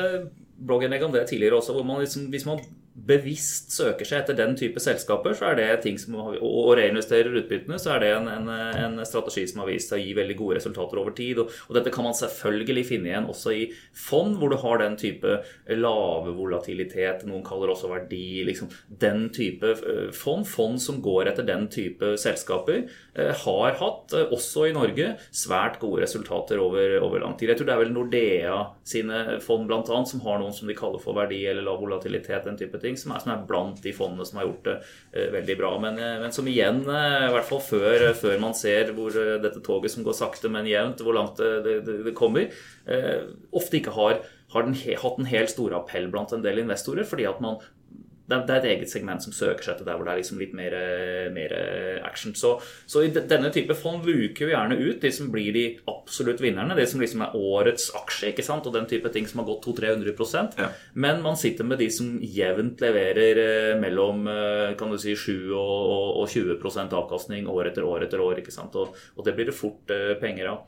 [SPEAKER 1] blogginnlegg om det tidligere også, hvor man liksom, hvis man bevisst søker seg etter den type selskaper, så er det ting som, og reinvesterer utbyttene, så er det en, en, en, strategi som har vist seg å gi veldig gode resultater over tid. Og, og, dette kan man selvfølgelig finne igjen også i fond, hvor du har den type lave volatilitet, noen kaller også verdi, liksom den type fond. Fond som går etter den type selskaper, har hatt, også i Norge, svært gode resultater over, over lang tid. Jeg tror det er vel Nordea sine fond bl.a. som har noen som de kaller for verdi eller lav volatilitet, den type ting, som er, som er, blant de fondene som har gjort det uh, veldig bra. Men, uh, men som igjen, uh, i hvert fall før, før man ser hvor dette toget som går sakte, men jevnt, hvor langt det, det, det kommer, ofte ikke har, har den, hatt en helt stor appell blant en del investorer, fordi at man det er et eget segment som søker seg til der hvor det er liksom litt mer, mer action. Så, så, i denne type fond luker vi gjerne ut de som blir de absolutt vinnerne. De som liksom er årets aksje ikke sant? og den type ting som har gått 200-300 ja. Men man sitter med de som jevnt leverer eh, mellom eh, kan du si, 7 og, og 20% avkastning år etter år etter år. ikke sant? Og, og det blir det fort eh, penger av.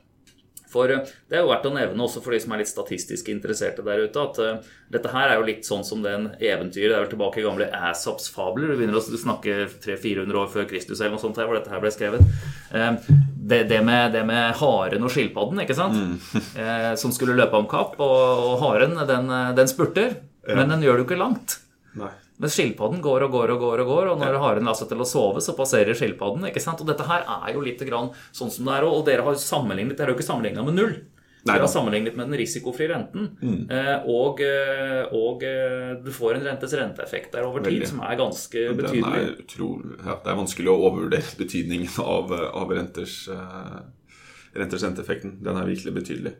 [SPEAKER 1] For eh, det er jo verdt å nevne også for de som er litt statistisk interesserte der ute, at uh, dette her er jo litt sånn som den eventyret Det er vel tilbake i gamle Asaps fabler. Du begynner å snakke 300-400 år før Kristus eller noe sånt her, hvor dette her ble skrevet. Uh, det, det, med, det, med, haren og skilpadden, ikke sant? Mm. [laughs] som skulle løpe om kapp. Og, og haren, den, den spurter, ja. men den gjør det jo ikke langt.
[SPEAKER 2] Nei.
[SPEAKER 1] Men skilpadden går og går og går, og går, og når ja. haren lar seg til å sove, så passerer skilpadden. ikke sant? Og dette her er jo litt grann sånn som det er, og dere har sammenlignet, dere har jo ikke sammenligna med null. Nei, dere har sammenlignet med den risikofrie renten. Mm. Eh, og, eh, og, eh, du får en rentes renteeffekt der over tid Veldig. som er ganske betydelig.
[SPEAKER 2] Er utrolig, ja, det er vanskelig å overvurdere betydningen av, av renters, renters renteeffekten. Den er virkelig betydelig.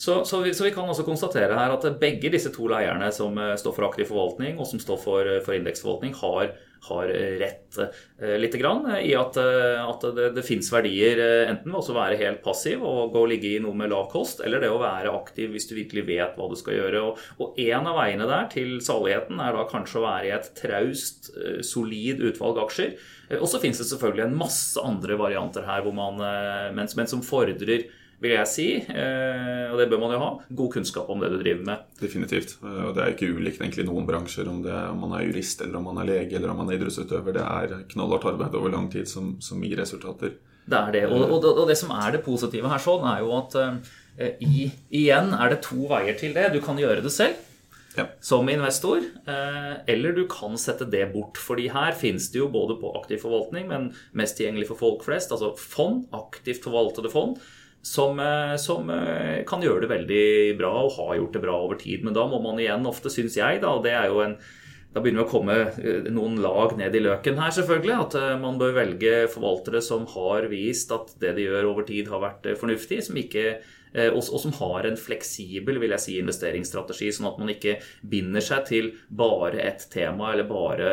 [SPEAKER 1] Så, så, vi, så, vi, kan også konstatere her at begge disse to leierne som eh, står for aktiv forvaltning og som står for, eh, for indeksforvaltning, har, har, rett eh, litt grann, i at, at det, det fins verdier enten ved å være helt passiv og gå og ligge i noe med lav kost, eller det å være aktiv hvis du virkelig vet hva du skal gjøre. Og, og en av veiene der til saligheten er da kanskje å være i et traust, solid utvalg aksjer. Og så fins det selvfølgelig en masse andre varianter her man, men, men som fordrer vil jeg si, eh, og det bør man jo ha, god kunnskap om det du driver med.
[SPEAKER 2] Definitivt. Eh, og det er ikke ulikt egentlig noen bransjer, om, det, om man er jurist, eller om man er lege, eller om man er idrettsutøver. Det er knallhardt arbeid over lang tid som, som gir resultater.
[SPEAKER 1] Det er det. Og, og, og, det som er det positive her, sånn, er jo at eh, i, igjen er det to veier til det. Du kan gjøre det selv. Ja. som investor, eller du kan sette det bort. fordi her finnes det jo både på aktiv forvaltning, men mest tilgjengelig for folk flest, altså fond, aktivt forvaltede fond, som, eh, som, eh, kan gjøre det veldig bra og har gjort det bra over tid. Men da må man igjen ofte, syns jeg, da, og det er jo en da begynner vi å komme eh, noen lag ned i løken her, selvfølgelig. At man bør velge forvaltere som har vist at det de gjør over tid, har vært fornuftig. Som ikke Eh, og, som har en fleksibel vil jeg si, investeringsstrategi, sånn at man ikke binder seg til bare ett tema eller bare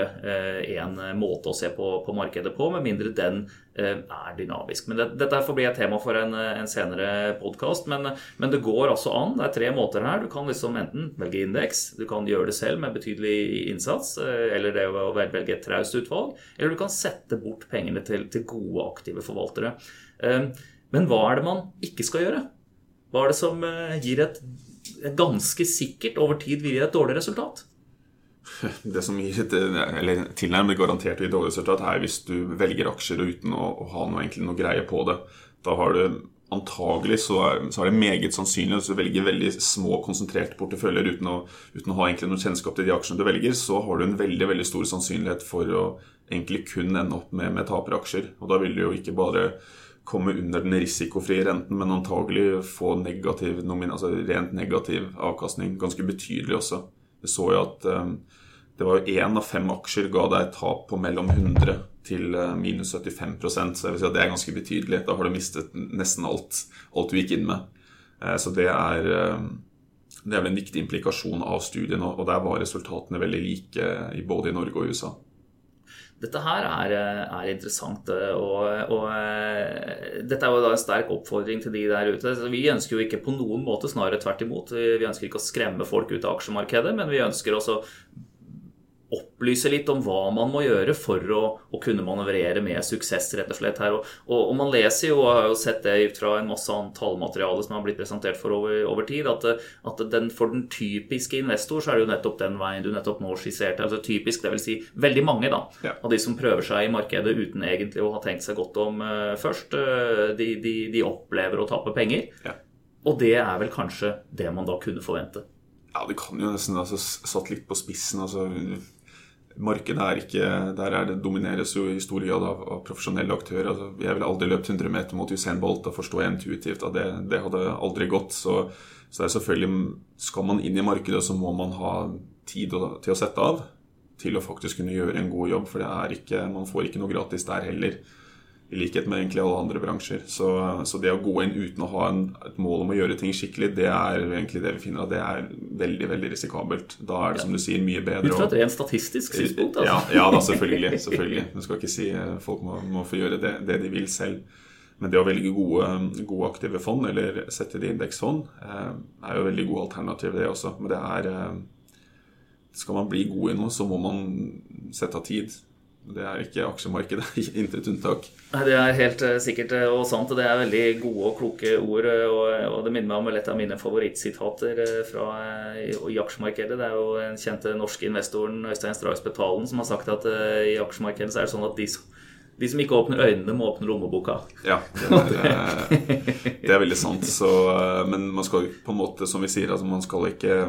[SPEAKER 1] én eh, måte å se på, på, markedet på, med mindre den eh, er dynamisk. Men det, Dette får bli et tema for en, en senere podkast, men, men, det går altså an. Det er tre måter her. Du kan liksom enten velge indeks, du kan gjøre det selv med betydelig innsats, eller det å velge et traust utvalg, eller du kan sette bort pengene til, til gode, aktive forvaltere. Men hva er det man ikke skal gjøre? Hva er det som eh, gir et, ganske sikkert over tid vil gi et dårlig resultat? [laughs]
[SPEAKER 2] Det som gir et eller tilnærmet garantert et dårlig resultat, er hvis du velger aksjer uten å, å ha noe, noe greie på det. Da har du antagelig så er, så er, det meget sannsynlig hvis du velger veldig små, konsentrerte porteføljer uten å, uten å ha egentlig noe kjennskap til de aksjene du velger, så har du en veldig veldig stor sannsynlighet for å egentlig kun ende opp med, med taperaksjer. Og da vil du jo ikke bare komme under den risikofrie renten, men antagelig få negativ, altså rent negativ avkastning. Ganske betydelig også. Vi så jo at um, det var én av fem aksjer ga deg tap på mellom 100 til uh, minus 75% så jeg vil si at det er ganske betydelig. Da har du mistet nesten alt, alt du gikk inn med. Uh, så det er, det er vel en viktig implikasjon av studien, og der var resultatene veldig like både i Norge og USA.
[SPEAKER 1] Dette her er, er interessant. Og, og, eh, dette er jo da en sterk oppfordring til de der ute. Vi ønsker jo ikke på noen måte, snarere tvert imot. Vi ønsker ikke å skremme folk ut av aksjemarkedet, men vi ønsker også opplyse litt om hva man må gjøre for å, å kunne manøvrere med suksess. rett og slett her. Og, og, og, man leser jo, og har jo sett det fra en masse annet tallmateriale som har blitt presentert for over, over tid, at, at den, for den typiske investor så er det jo nettopp den veien du nettopp nå skisserte. altså Typisk, det vil Si veldig mange da, ja. av de som prøver seg i markedet uten egentlig å ha tenkt seg godt om uh, først, uh, de, de, de, opplever å tape penger. Ja. Og det er vel kanskje det man da kunne forvente.
[SPEAKER 2] Ja, det kan jo nesten altså, satt litt på spissen. altså Markedet er ikke Der er det domineres jo i stor grad av, av profesjonelle aktører. Altså, jeg ville aldri løpt 100 meter mot Usain Bolt og forstå intuitivt at det, det hadde aldri gått. Så, så det er selvfølgelig Skal man inn i markedet, så må man ha tid til å sette av til å faktisk kunne gjøre en god jobb. For det er ikke, man får ikke noe gratis der heller i likhet med egentlig alle andre bransjer. Så, så, det å gå inn uten å ha en, et mål om å gjøre ting skikkelig, det er egentlig det vi finner at det er veldig veldig risikabelt. Da er det som du sier mye bedre.
[SPEAKER 1] Ut fra et rent statistisk synspunkt? Altså.
[SPEAKER 2] Ja, ja da, selvfølgelig. selvfølgelig. Du skal ikke si eh, folk må, må få gjøre det, det, de vil selv. Men det å velge gode, gode aktive fond, eller sette det i indeksfond, eh, er jo veldig gode alternativ, det også. Men det er eh, Skal man bli god i noe, så må man sette av tid. Det er ikke aksjemarkedet. [laughs] Intet unntak.
[SPEAKER 1] Det er helt uh, sikkert uh, og sant. Det er veldig gode og kloke ord. Uh, og, det minner meg om et av mine favorittsitater fra, i, aksjemarkedet. Det er jo den kjente norske investoren Øystein Strauss Betalen som har sagt at i aksjemarkedet så er det sånn at de som de som ikke åpner øynene, må åpne lommeboka.
[SPEAKER 2] Ja, det er, det er veldig sant. Så, men man skal på en måte, som vi sier, altså man skal ikke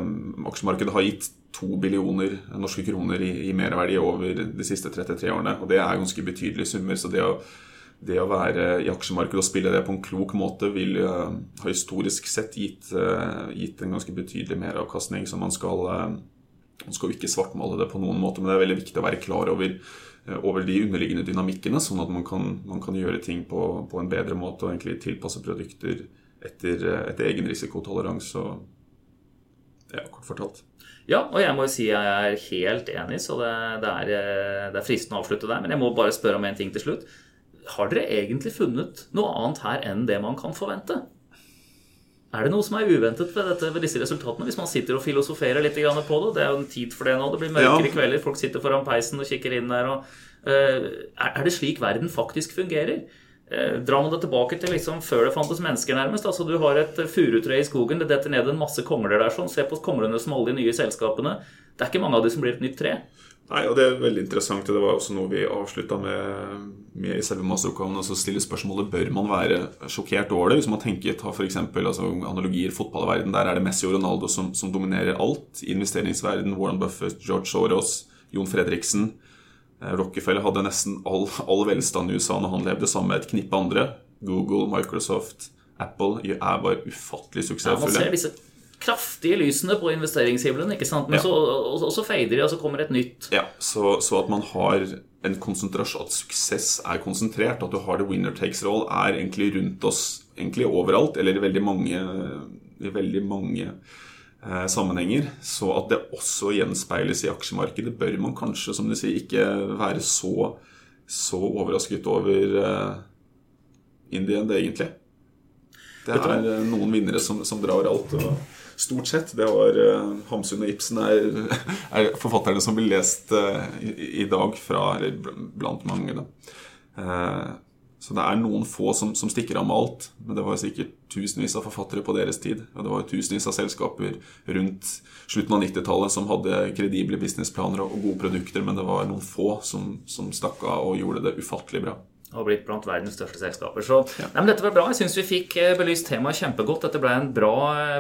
[SPEAKER 2] Aksjemarkedet har gitt to billioner norske kroner i, i merverdi over de siste 33 årene. Og det er ganske betydelige summer. Så det å, det å være i aksjemarkedet og spille det på en klok måte vil uh, ha historisk sett gitt, uh, gitt, en ganske betydelig meravkastning. Så man skal, uh, man skal ikke svartmale det på noen måte, men det er veldig viktig å være klar over over de underliggende dynamikkene, sånn at man kan, man kan gjøre ting på, på, en bedre måte og egentlig tilpasse produkter etter, etter egen risikotoleranse. Ja, kort fortalt.
[SPEAKER 1] Ja, og jeg må jo si jeg er helt enig, så det, det, er, det, er, fristende å avslutte der. Men jeg må bare spørre om en ting til slutt. Har dere egentlig funnet noe annet her enn det man kan forvente? Er det noe som er uventet ved, dette, ved disse resultatene? Hvis man sitter og filosoferer litt på det. Det er jo en tid for det nå. Det blir mørkere ja. kvelder. Folk sitter foran peisen og kikker inn der. Og, uh, er det slik verden faktisk fungerer? Uh, drar man det tilbake til liksom før det fantes mennesker, nærmest. altså Du har et furutre i skogen, det detter ned en masse kongler der. sånn, Se på konglene som alle de nye selskapene. Det er ikke mange av de som blir et nytt tre.
[SPEAKER 2] Nei, og Det er veldig interessant. Det var også noe vi avslutta med, med, i selve masteroppgaven. Altså stille spørsmålet bør man være sjokkert over det. Hvis man tenker, ta for eksempel, altså, analogier fotballverden, Der er det Messi og Ronaldo som, som dominerer alt. I investeringsverden, Warren Buffett, George Soros, Jon Fredriksen. Eh, Rockefeller hadde nesten all, all velstand i USA når han levde sammen med et knippe andre. Google, Microsoft, Apple er bare ufattelig suksessfulle.
[SPEAKER 1] Ja, kraftige lysene på investeringshimmelen, ikke sant? Men
[SPEAKER 2] Ja.
[SPEAKER 1] så, og, og så fader de, og så kommer et nytt.
[SPEAKER 2] Ja, så, så at man har en konsentrasjon, at suksess er konsentrert, at du har det winner takes roll, er egentlig rundt oss, egentlig overalt, eller i veldig mange, i veldig mange eh, sammenhenger. Så at det også gjenspeiles i aksjemarkedet, bør man kanskje, som du sier, ikke være så, så overrasket over eh, in the end, egentlig. Det er eh, noen vinnere som, som drar alt. og Stort sett. Det var eh, Hamsun og Ibsen er, [laughs] er forfatterne som blir lest eh, i, i dag fra Eller blant mange, da. Eh, så det er noen få som, som stikker av med alt. Men det var sikkert tusenvis av forfattere på deres tid. Og det var tusenvis av selskaper rundt slutten av 90-tallet som hadde kredible businessplaner og, gode produkter, men det var noen få som, som stakk av og gjorde det ufattelig bra.
[SPEAKER 1] Og blitt blant verdens største selskaper. Så nei, men dette var bra. Jeg syns vi fikk eh, belyst temaet kjempegodt. Dette ble en bra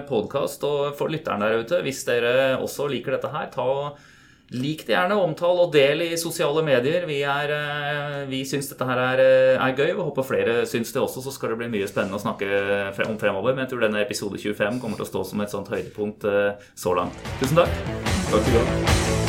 [SPEAKER 1] podkast. Og for lytteren der ute, hvis dere også liker dette her, ta Lik det gjerne, omtal og del i sosiale medier. Vi, er, eh, vi syns dette her er, eh, er gøy, og håper flere syns det også. Så skal det bli mye spennende å snakke om fremover. Men jeg tror denne episode 25 kommer til å stå som et sånt høydepunkt eh, så langt. Tusen takk.
[SPEAKER 2] Takk skal du det.